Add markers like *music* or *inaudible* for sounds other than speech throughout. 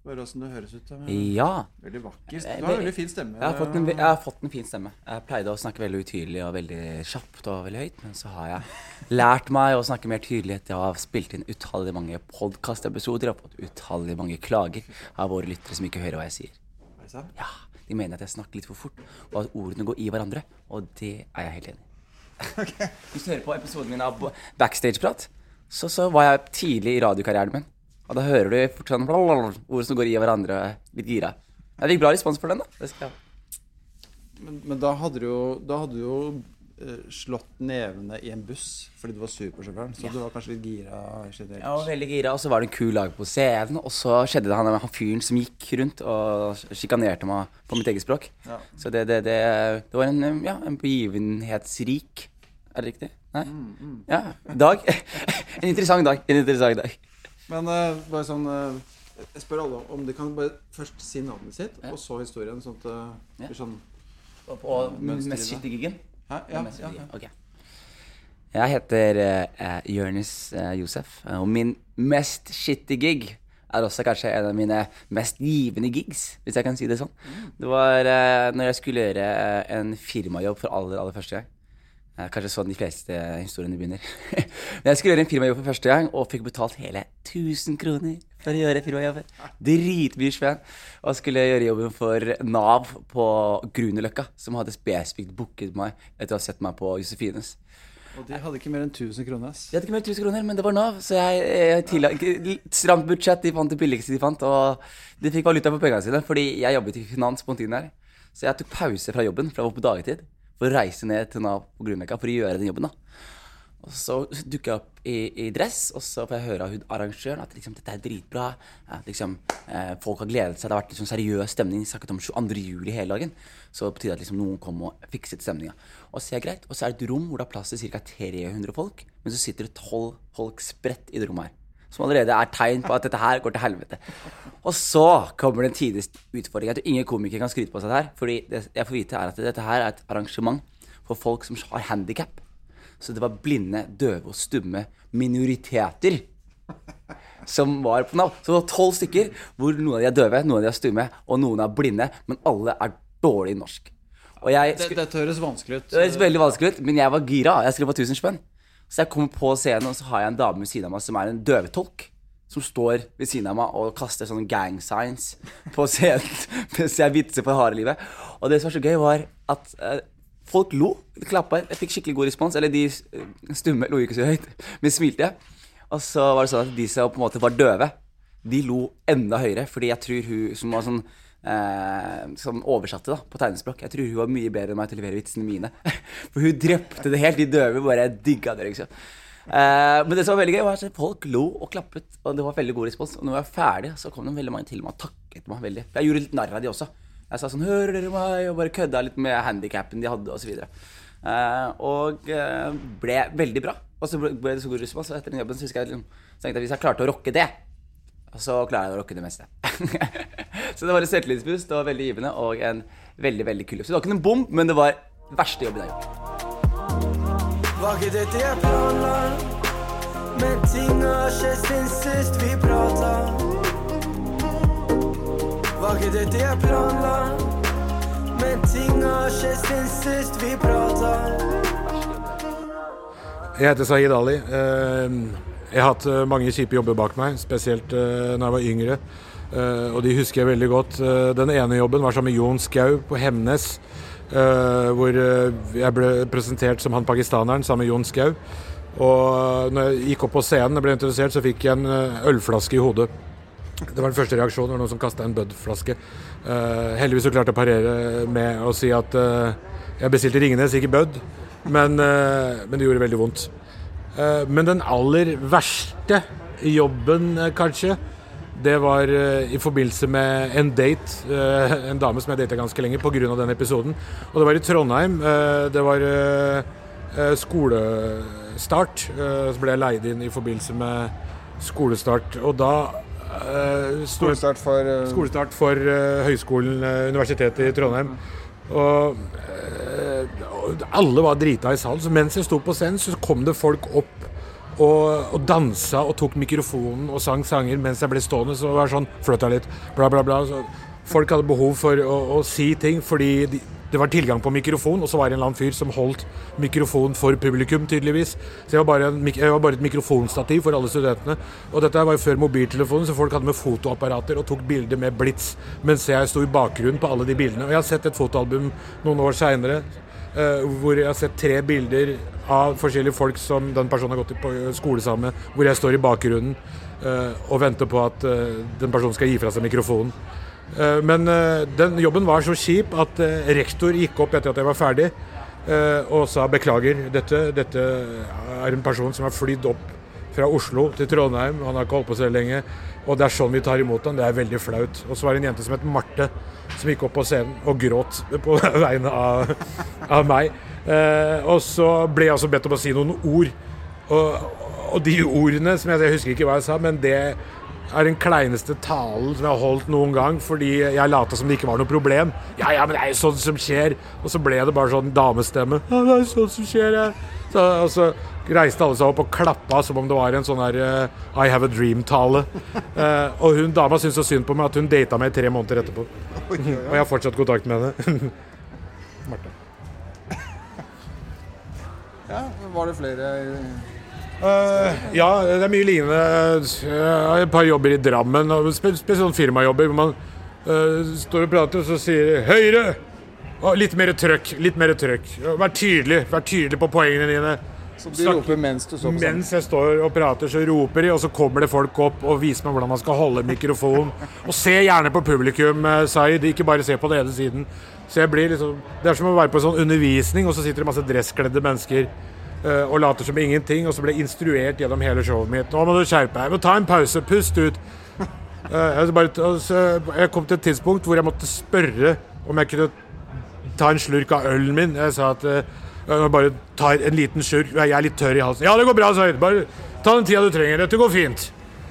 Bare åssen det høres ut. Da. Ja. Veldig vakker. Eh, Du har veldig fin stemme. Jeg har, fått en, jeg har fått en fin stemme. Jeg pleide å snakke veldig utydelig og veldig kjapt og veldig høyt, men så har jeg lært meg å snakke mer tydelig etter å ha spilt inn utallige mange podkastepisoder og fått utallige mange klager av våre lyttere som ikke hører hva jeg sier. Er det sant? Ja, De mener at jeg snakker litt for fort, og at ordene går i hverandre. Og det er jeg helt enig i. Hvis du hører på episoden min av Backstage-prat, så, så var jeg tidlig i radiokarrieren min. Og da hører du fort sånn ord som går i hverandre, litt gira. Jeg fikk bra respons for den, da. Det skal jeg. Men, men da hadde du jo, da hadde du jo uh, slått nevene i en buss fordi du var supersjåføren. Så ja. Du var kanskje litt gira generelt. Jeg var veldig gira, og så var det en kul lag på scenen. Og så skjedde det han, han fyren som gikk rundt og sjikanerte meg på mitt eget språk. Ja. Så det, det, det, det var en, ja, en begivenhetsrik Er det riktig? Nei? Ja. Dag. *laughs* en interessant dag. En interessant dag. Men uh, bare sånn uh, Jeg spør alle om de kan bare først si navnet sitt, Ja. og så historien. Sånn at det uh, blir sånn Og på Mønster mest det. i giggen? Hæ? Ja, ja, ja. Ok. Jeg heter uh, Jonis uh, Josef, og min mest shitty gig er også kanskje en av mine mest givende gigs, hvis jeg kan si det sånn. Det var uh, når jeg skulle gjøre en firmajobb for aller, aller første gang. Eh, Kanskje sånn de fleste historiene begynner. Men *laughs* jeg skulle gjøre en firmajobb for første gang, og fikk betalt hele 1000 kroner for å gjøre firmajobben. Dritmye spenn. Og skulle gjøre jobben for Nav på Grünerløkka, som hadde spesifikt booket meg etter å ha sett meg på Josefines. Og de hadde ikke mer enn 1000 kroner. ass. De hadde ikke mer enn 1000 kroner, men det var Nav, så jeg, jeg tilla Stramt budsjett, de fant det billigste de fant, og de fikk valuta for pengene sine, fordi jeg jobbet i finans på en tid der. Så jeg tok pause fra jobben, for jeg var på dagtid, for å reise ned til Nav på Grünerløkka for å gjøre den jobben, da. Og så dukker jeg opp i, i dress, og så får jeg høre av hun arrangøren at liksom, dette er dritbra. At liksom, eh, folk har gledet seg. Det har vært liksom, seriøs stemning. Snakket om 22. juli hele dagen. Så det betyr at liksom, noen kom og fikset stemninga. Og så er det greit. Og så er det et rom hvor det er plass til ca. 300 folk. Men så sitter det 12 folk spredt i det rommet her. Som allerede er tegn på at dette her går til helvete. Og så kommer den tides utfordring. Jeg tror ingen komikere kan skryte på seg det her. Fordi det jeg får vite, er at dette her er et arrangement for folk som har handikap. Så det var blinde, døve og stumme minoriteter som var på Nav. Så det var tolv stykker, hvor noen av de er døve, noen av de er stumme, og noen er blinde. Men alle er dårlig norsk. Og jeg Det, dette høres vanskelig ut. det høres veldig vanskelig ut, men jeg var gira. Jeg skrev på 1000 spenn. Så jeg kommer på scenen, og så har jeg en dame ved siden av meg som er en døvetolk. Som står ved siden av meg og kaster sånne gang signs på scenen *laughs* mens jeg vitser for harde livet. Og det som var så gøy, var at eh, folk lo. De klappa. Jeg fikk skikkelig god respons. Eller de eh, stumme lo ikke så høyt, men smilte. Og så var det sånn at de som på en måte var døve, de lo enda høyere. Fordi jeg tror hun som var sånn Som oversatte da på tegnespråk Jeg tror hun var mye bedre enn meg til å levere vitsene mine. *laughs* For hun drepte det helt. De døve bare digga det, liksom. Eh, men det som var veldig gøy, var at folk lo og klappet, og det var veldig god respons. Og når jeg var ferdig, så kom det veldig mange til meg og takket meg veldig. Jeg gjorde litt narr av de også. Jeg sa sånn 'Hører dere meg?' og bare kødda litt med handikappen de hadde, osv. Uh, og eh, ble veldig bra. Og så ble det så god respons. Og etter den jobben så jeg liksom, så tenkte jeg hvis jeg klarte å rocke det, så klarer jeg å rocke det meste. *laughs* så det var et selvtillitsboost, det var veldig givende, og en veldig veldig kul jobb. Så det var ikke noen bom, men det var verste jobben jeg har gjort. Var ikke dette jeg planla? Men ting har skjedd siden sist vi prata. Var ikke dette jeg planla? Men ting har skjedd siden sist vi prata. Jeg heter Sahid Ali. Eh, Jeg har hatt eh, mange kjipe jobber bak meg, spesielt eh, når jeg var yngre. Eh, Og de husker jeg veldig godt. Den ene jobben var sammen med Jon Skau på Hemnes. Hvor jeg ble presentert som han pakistaneren sammen med Jon Skau. Og når jeg gikk opp på scenen og ble introdusert, så fikk jeg en ølflaske i hodet. Det var den første reaksjonen. Det noen som kasta en Bud-flaske. Heldigvis så klarte jeg å parere med å si at jeg bestilte Ringnes, ikke Bud. Men, men det gjorde veldig vondt. Eh, men den aller verste jobben, eh, kanskje, det var eh, i forbindelse med en date. en dame som jeg data ganske lenge pga. den episoden. Og det var i Trondheim. det var skolestart. så ble jeg leid inn i forbindelse med skolestart. Og da Skolestart for Skolestart for høyskolen, Høgskolen, Universitetet i Trondheim. Og alle var drita i salen. Så mens jeg sto på scenen, så kom det folk opp og, og dansa og tok mikrofonen og sang sanger mens jeg ble stående. Så det var sånn Flytta litt, bla, bla, bla. Så folk hadde behov for å, å si ting fordi de, det var tilgang på mikrofon, og så var det en eller annen fyr som holdt mikrofon for publikum, tydeligvis. Så jeg var bare, en, jeg var bare et mikrofonstativ for alle studentene. Og dette var jo før mobiltelefonen, så folk hadde med fotoapparater og tok bilder med blits mens jeg sto i bakgrunnen på alle de bildene. Og jeg har sett et fotoalbum noen år seinere hvor jeg har sett tre bilder av forskjellige folk som den personen har gått i på skole sammen med, hvor jeg står i bakgrunnen uh, og venter på at uh, den personen skal gi fra seg mikrofonen. Eh, Men eh, den jobben var så kjip at eh, rektor gikk opp etter at jeg var ferdig eh, og sa beklager, dette, dette er en person som har flydd opp fra Oslo til Trondheim, han har ikke holdt på så lenge, og det er sånn vi tar imot ham. det er veldig flaut. Og så var det en jente som het Marte, som gikk opp på scenen og gråt på *laughs* vegne av, av meg. Eh, og så ble jeg også bedt om å si noen ord. Og, og de ordene, som jeg, jeg husker ikke hva jeg sa, men det er den kleineste talen som jeg har holdt noen gang, fordi jeg lata som det ikke var noe problem. Ja, ja, men det er jo sånt som skjer. Og så ble det bare sånn damestemme. Ja, det er jo sånt som skjer, ja. Så, og så reiste alle seg opp og klappa som om det var en sånn her uh, I have a dream-tale. Uh, og hun dama syntes så synd på meg at hun data meg i tre måneder etterpå. Og jeg har fortsatt kontakt med henne. Marte. Ja, var det flere Eh, ja, det er mye lignende. Jeg har et par jobber i Drammen, og spesielt sånn firmajobber hvor man uh, står og prater, og så sier 'Høyre!' Og litt mer trøkk. Litt mer trøkk. Vær tydelig. Vær tydelig på poengene dine. Så de roper mens du står på? Mens jeg står og prater, så roper de, og så kommer det folk opp og viser meg hvordan man skal holde mikrofon. Og se gjerne på publikum, eh, Zaid, ikke bare se på den ene siden. Så jeg blir liksom, Det er som å være på en sånn undervisning, og så sitter det masse dresskledde mennesker eh, og later som ingenting, og så ble jeg instruert gjennom hele showet mitt. Nå må du skjerpe deg. Må ta en pause. Pust ut. Eh, jeg, jeg kom til et tidspunkt hvor jeg måtte spørre om jeg kunne ta en slurk av ølen min. Jeg sa at eh, jeg bare tar en liten slurk. Jeg er litt tørr i halsen. Ja, det går bra, Zaid. Bare ta den tida du trenger. Dette går fint.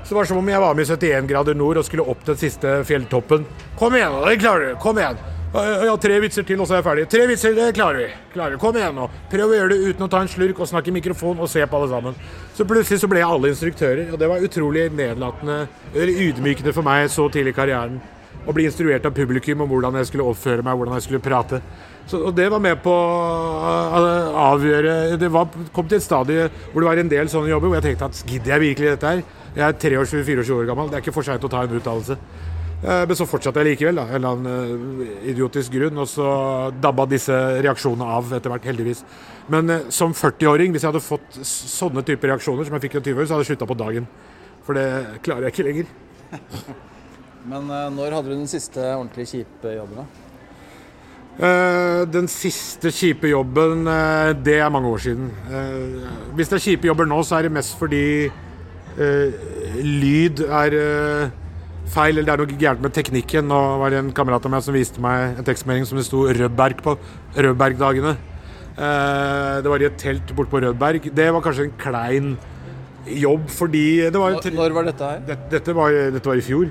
Så det var som om jeg var med i 71 grader nord og skulle opp den siste fjelltoppen. Kom igjen, det klarer du. Kom igjen. Ja, tre vitser til, og så er jeg ferdig. Tre vitser, det klarer vi. Klarer. Kom igjen nå. Prøv å gjøre det uten å ta en slurk og snakke i mikrofon og se på alle sammen. Så plutselig så ble jeg alle instruktører, og det var utrolig nedlatende, eller ydmykende for meg så tidlig i karrieren. Å bli instruert av publikum om hvordan jeg skulle oppføre meg, hvordan jeg skulle prate. Så, og det var med på å avgjøre Det var, kom til et stadie hvor det var en del sånne jobber hvor jeg tenkte at gidder jeg virkelig dette her? Jeg er 23-24 år gammel, det er ikke for seint å ta en utdannelse. Eh, Men så fortsatte jeg likevel, da, en eller annen eh, idiotisk grunn. Og så dabba disse reaksjonene av etter hvert, heldigvis. Men eh, som 40-åring, hvis jeg hadde fått sånne typer reaksjoner som jeg fikk i 20 år, så hadde jeg slutta på dagen. For det klarer jeg ikke lenger. *laughs* Men når hadde du den siste ordentlig kjipe jobben? da? Den siste kjipe jobben, det er mange år siden. Hvis det er kjipe jobber nå, så er det mest fordi lyd er feil, eller det er noe gærent med teknikken. Nå var det en kamerat av meg som viste meg en tekstmelding som det sto Rødberg på. Rødbergdagene. Eh, det var i et telt borte på Rødberg. Det var kanskje en klein jobb, fordi det var Når, når var dette her? dette, dette, var, dette var i fjor.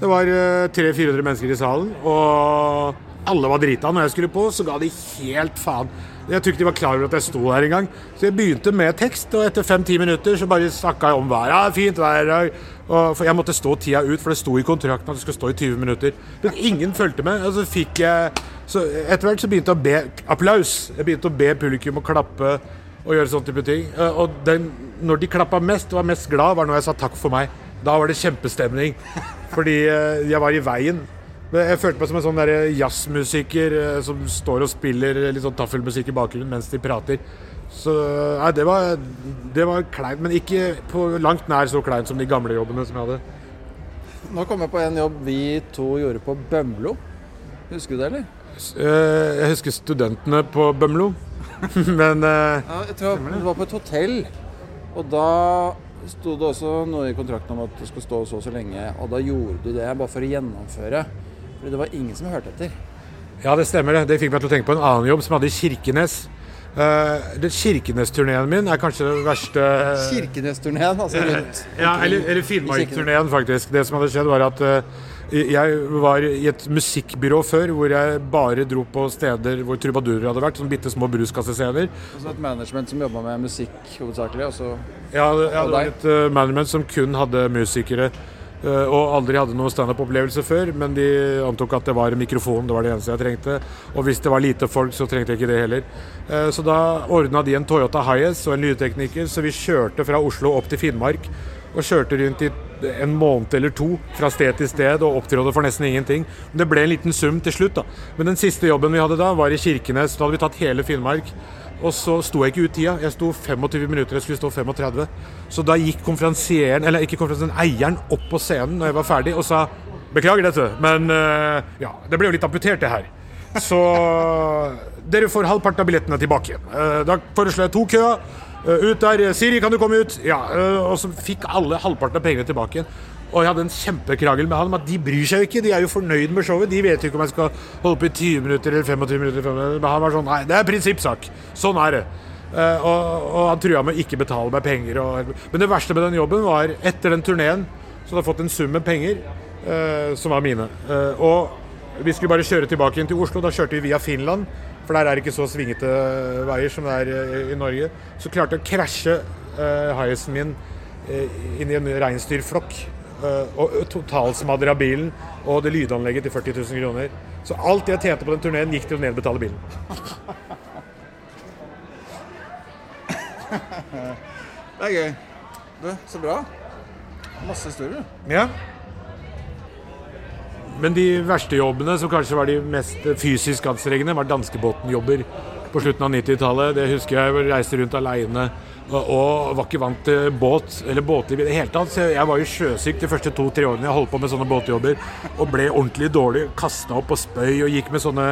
Det var eh, 300-400 mennesker i salen, og alle var drita. Når jeg skulle på, så ga de helt faen. Jeg tror ikke de var klar over at jeg sto der engang. Så jeg begynte med tekst, og etter fem-ti minutter så bare snakka jeg om været. Ja, fint vær. Og For jeg måtte stå tida ut, for det sto i kontrakten at det skulle stå i 20 minutter. Men ingen fulgte med. Og så fikk jeg Så etter hvert så begynte jeg å be applaus. Jeg begynte å be publikum å klappe og gjøre sånn type ting. Og den, når de klappa mest, og var mest glad, var når jeg sa takk for meg. Da var det kjempestemning. Fordi eh, jeg var i veien. Jeg følte meg som en sånn jazzmusiker eh, som står og spiller litt sånn taffelmusikk i bakgrunnen mens de prater. Så nei, det var, det var kleint, men ikke på langt nær så kleint som de gamle jobbene som jeg hadde. Nå kom jeg på en jobb vi to gjorde på Bømlo. Husker du det, eller? Eh, Jeg husker studentene på Bømlo, *laughs* men eh, Ja, jeg tror det var på et hotell. Og da sto det også noe i kontrakten om at du skulle stå så og så lenge. Og da gjorde du det bare for å gjennomføre. Fordi det var ingen som hørte etter. Ja, det stemmer det. Det fikk meg til å tenke på en annen jobb som hadde i Kirkenes. Uh, Kirkenes-turneen min er kanskje den verste Kirkenes-turneen, altså rundt. Ja, eller, eller Finnmark-turneen, faktisk. Det som hadde skjedd, var at uh, Jeg var i et musikkbyrå før hvor jeg bare dro på steder hvor trubadurer hadde vært. Sånne bitte små bruskassescener. Altså et management som jobba med musikk hovedsakelig, Også, ja, det, ja, det var et uh, management som kun hadde musikere. Uh, og aldri hadde noen standup-opplevelse før, men de antok at det var mikrofon. Det var det eneste jeg trengte. Og hvis det var lite folk, så trengte jeg ikke det heller. Uh, så da ordna de en Toyota Hiace og en lydtekniker, så vi kjørte fra Oslo opp til Finnmark. Og kjørte rundt i en måned eller to fra sted til sted og opptrådte for nesten ingenting. Men det ble en liten sum til slutt, da. Men den siste jobben vi hadde da, var i Kirkenes. Da hadde vi tatt hele Finnmark. Og så sto jeg ikke ut tida. Jeg sto 25 minutter, jeg skulle stå 35. Så da gikk konferansieren, eller ikke konferansieren, eieren opp på scenen når jeg var ferdig og sa Beklager dette, men eh, ja, det ble jo litt amputert, det her. Så *laughs* dere får halvparten av billettene tilbake igjen. Eh, Da foreslår jeg to køer. Eh, Ut der. Siri, kan du komme ut? Ja. Og så fikk alle halvparten av pengene tilbake igjen. Og jeg hadde en kjempekrangel med han om at de bryr seg jo ikke. De er jo fornøyd med showet. De vet jo ikke om jeg skal holde på i 20 minutter eller 25 minutter. eller 25 minutter. Men han var sånn Nei, det er prinsippsak. Sånn er det. Eh, og, og han trua med å ikke betale meg penger. Og, men det verste med den jobben var etter den turneen så hadde jeg fått en sum med penger eh, som var mine. Eh, og vi skulle bare kjøre tilbake inn til Oslo. Da kjørte vi via Finland. For der er det ikke så svingete veier som det er i Norge. Så klarte jeg å krasje uh, Hiacen min inn i en reinsdyrflokk. Eh, og totalsmadra bilen og det lydanlegget til 40 000 kroner. Så alt jeg tjente på den turneen, gikk til å nedbetale bilen. Det er gøy. Du, så bra. Masse historier. Ja. Men de verste jobbene, som kanskje var de mest fysisk anstrengende, var danskebåtenjobber på slutten av 90-tallet. Det husker jeg jeg reiste rundt aleine og, var ikke vant til båt eller båtliv i det hele tatt. Så jeg var jo sjøsyk de første to-tre årene jeg holdt på med sånne båtjobber. Og ble ordentlig dårlig. Kasta opp og spøy og gikk med sånne,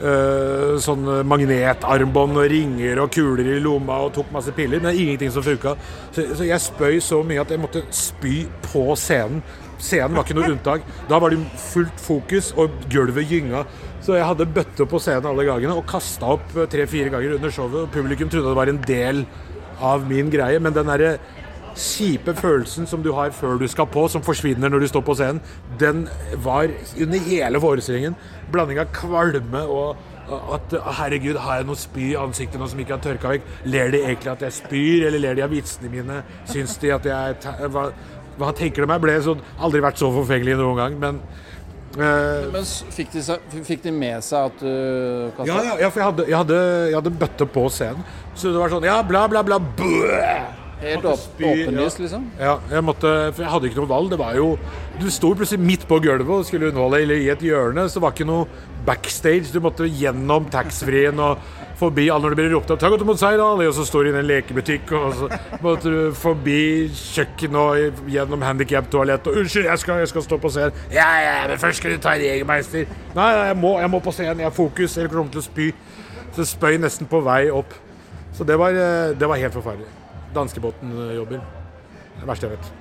øh, sånne magnetarmbånd og ringer og kuler i lomma og tok masse piller. Men ingenting som funka. Så, så jeg spøy så mye at jeg måtte spy på scenen. Scenen var ikke noe unntak. Da var det fullt fokus, og gulvet gynga. Så jeg hadde bøtte på scenen alle gangene og kasta opp tre-fire ganger under showet. Og publikum trodde det var en del av min greie, men den derre kjipe følelsen som du har før du skal på, som forsvinner når du står på scenen, den var under hele forestillingen. Blanding av kvalme og at herregud, har jeg noe spy i ansiktet nå som ikke har tørka vekk? Ler de egentlig at jeg spyr, eller ler de av vitsene mine? Syns de at jeg hva, hva tenker de meg? Ble sånn, aldri vært så forfengelig noen gang, men Men fikk de, fikk de med seg at du kasta ja, ja, ja, for jeg hadde, jeg, hadde, jeg hadde bøtte på scenen. Så det var sånn Ja, bla, bla, bla. Bøh! Helt åpenlyst, ja. liksom? Ja, jeg måtte For jeg hadde ikke noe valg. Det var jo Du sto plutselig midt på gulvet og skulle underholde, eller i et hjørne, så det var ikke noe backstage. Du måtte gjennom taxfree-en og forbi alle når det blir ropt opp 'Ta godt imot seg, da!' Og så står du i en lekebutikk, og så måtte du forbi kjøkken og gjennom handikap-toalett og 'Unnskyld, jeg skal, jeg skal stå på scenen.' 'Ja, ja, men først skal du ta en Jegermeister.' Nei, nei, jeg må, jeg må på scenen. Jeg har fokus, eller kommer til å spy. Så spøy nesten på vei opp. Så det var, eh, det var helt forferdelig. Danskebåten-jobber. Det verste jeg vet.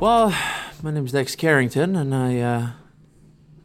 Well, my name's Dex Carrington, and I, uh,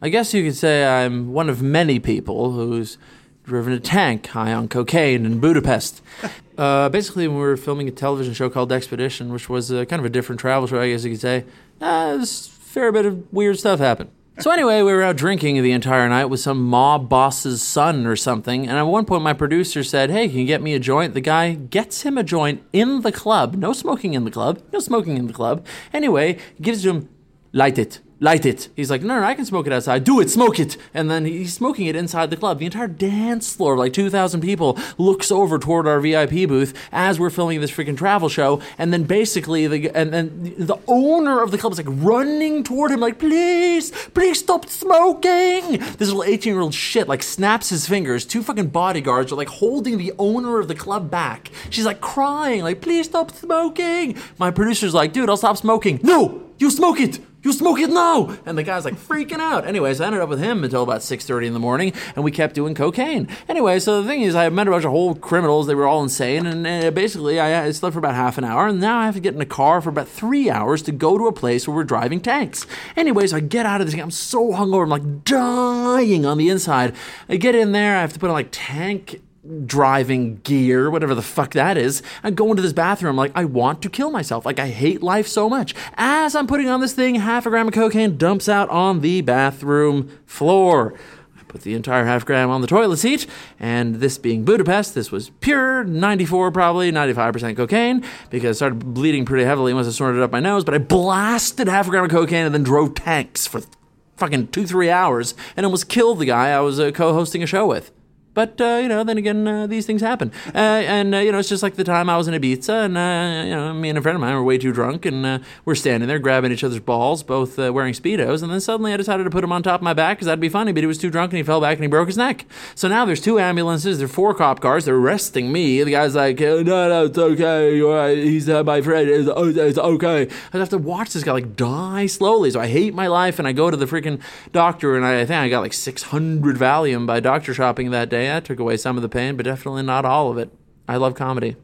I guess you could say I'm one of many people who's driven a tank high on cocaine in Budapest. *laughs* uh, basically, we were filming a television show called Expedition, which was uh, kind of a different travel show, I guess you could say, uh, this fair bit of weird stuff happened. So anyway, we were out drinking the entire night with some mob boss's son or something, and at one point my producer said, "Hey, can you get me a joint?" The guy gets him a joint in the club. No smoking in the club. No smoking in the club. Anyway, gives him light it. Light it. He's like, no, no, I can smoke it outside. Do it, smoke it. And then he's smoking it inside the club. The entire dance floor like 2,000 people looks over toward our VIP booth as we're filming this freaking travel show. And then basically, the and then the owner of the club is like running toward him, like, please, please stop smoking. This little 18 year old shit like snaps his fingers. Two fucking bodyguards are like holding the owner of the club back. She's like crying, like, please stop smoking. My producer's like, dude, I'll stop smoking. No, you smoke it. You smoke it now! And the guy's like freaking out. Anyways, I ended up with him until about 6.30 in the morning, and we kept doing cocaine. Anyway, so the thing is, I met a bunch of whole criminals. They were all insane, and uh, basically, I, I slept for about half an hour, and now I have to get in a car for about three hours to go to a place where we're driving tanks. Anyways, I get out of this. I'm so hungover. I'm like dying on the inside. I get in there. I have to put on like tank driving gear, whatever the fuck that is, and go into this bathroom like I want to kill myself. Like I hate life so much. As I'm putting on this thing, half a gram of cocaine dumps out on the bathroom floor. I put the entire half gram on the toilet seat, and this being Budapest, this was pure 94, probably 95% cocaine because I started bleeding pretty heavily once I snorted it up my nose. But I blasted half a gram of cocaine and then drove tanks for fucking two, three hours and almost killed the guy I was uh, co hosting a show with. But uh, you know, then again, uh, these things happen, uh, and uh, you know, it's just like the time I was in Ibiza, and uh, you know, me and a friend of mine were way too drunk, and uh, we're standing there grabbing each other's balls, both wearing speedos, and then suddenly I decided to put him on top of my back because that'd be funny, but he was too drunk and he fell back and he broke his neck. So now there's two ambulances, there are four cop cars, they're arresting me. The guy's like, "Uh, no, no, it's okay, right. he's my friend, it's, oh, it's okay. I have to watch this guy like die slowly, so I hate my life, and I go to the freaking doctor, and I, I think I got like 600 Valium by doctor shopping that day. That took away some of the pain, but definitely not all of it. I love comedy.